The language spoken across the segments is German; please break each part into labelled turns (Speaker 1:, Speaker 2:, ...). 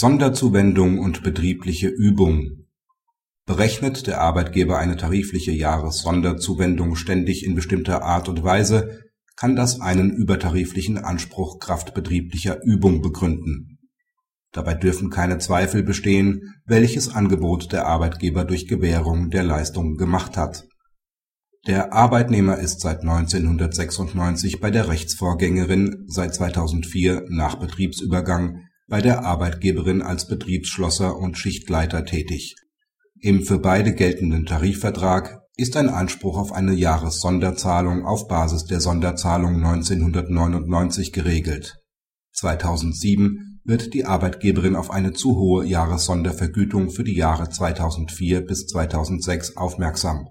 Speaker 1: Sonderzuwendung und betriebliche Übung Berechnet der Arbeitgeber eine tarifliche Jahressonderzuwendung ständig in bestimmter Art und Weise, kann das einen übertariflichen Anspruch kraft betrieblicher Übung begründen. Dabei dürfen keine Zweifel bestehen, welches Angebot der Arbeitgeber durch Gewährung der Leistung gemacht hat. Der Arbeitnehmer ist seit 1996 bei der Rechtsvorgängerin, seit 2004 nach Betriebsübergang bei der Arbeitgeberin als Betriebsschlosser und Schichtleiter tätig. Im für beide geltenden Tarifvertrag ist ein Anspruch auf eine Jahressonderzahlung auf Basis der Sonderzahlung 1999 geregelt. 2007 wird die Arbeitgeberin auf eine zu hohe Jahressondervergütung für die Jahre 2004 bis 2006 aufmerksam.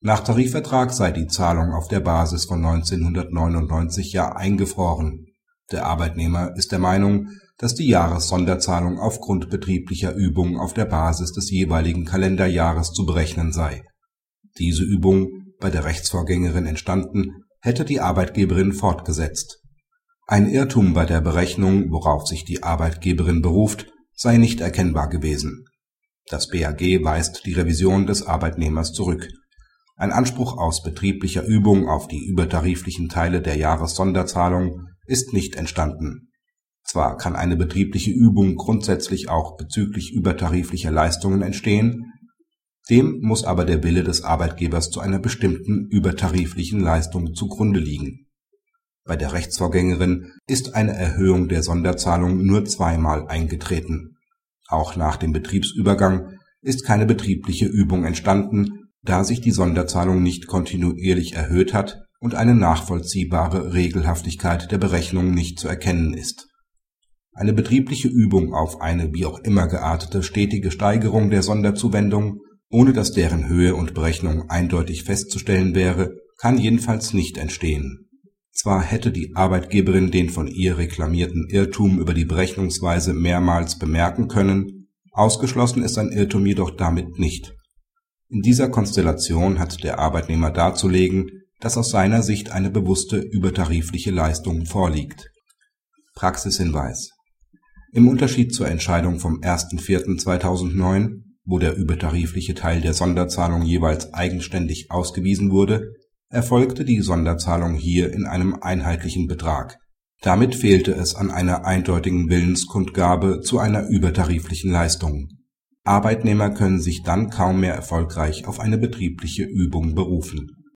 Speaker 1: Nach Tarifvertrag sei die Zahlung auf der Basis von 1999 ja eingefroren. Der Arbeitnehmer ist der Meinung dass die Jahressonderzahlung aufgrund betrieblicher Übung auf der Basis des jeweiligen Kalenderjahres zu berechnen sei. Diese Übung, bei der Rechtsvorgängerin entstanden, hätte die Arbeitgeberin fortgesetzt. Ein Irrtum bei der Berechnung, worauf sich die Arbeitgeberin beruft, sei nicht erkennbar gewesen. Das BAG weist die Revision des Arbeitnehmers zurück. Ein Anspruch aus betrieblicher Übung auf die übertariflichen Teile der Jahressonderzahlung ist nicht entstanden zwar kann eine betriebliche Übung grundsätzlich auch bezüglich übertariflicher Leistungen entstehen, dem muss aber der Wille des Arbeitgebers zu einer bestimmten übertariflichen Leistung zugrunde liegen. Bei der Rechtsvorgängerin ist eine Erhöhung der Sonderzahlung nur zweimal eingetreten. Auch nach dem Betriebsübergang ist keine betriebliche Übung entstanden, da sich die Sonderzahlung nicht kontinuierlich erhöht hat und eine nachvollziehbare Regelhaftigkeit der Berechnung nicht zu erkennen ist eine betriebliche Übung auf eine wie auch immer geartete stetige Steigerung der Sonderzuwendung, ohne dass deren Höhe und Berechnung eindeutig festzustellen wäre, kann jedenfalls nicht entstehen. Zwar hätte die Arbeitgeberin den von ihr reklamierten Irrtum über die Berechnungsweise mehrmals bemerken können, ausgeschlossen ist ein Irrtum jedoch damit nicht. In dieser Konstellation hat der Arbeitnehmer darzulegen, dass aus seiner Sicht eine bewusste übertarifliche Leistung vorliegt. Praxishinweis im Unterschied zur Entscheidung vom 1.4.2009, wo der übertarifliche Teil der Sonderzahlung jeweils eigenständig ausgewiesen wurde, erfolgte die Sonderzahlung hier in einem einheitlichen Betrag. Damit fehlte es an einer eindeutigen Willenskundgabe zu einer übertariflichen Leistung. Arbeitnehmer können sich dann kaum mehr erfolgreich auf eine betriebliche Übung berufen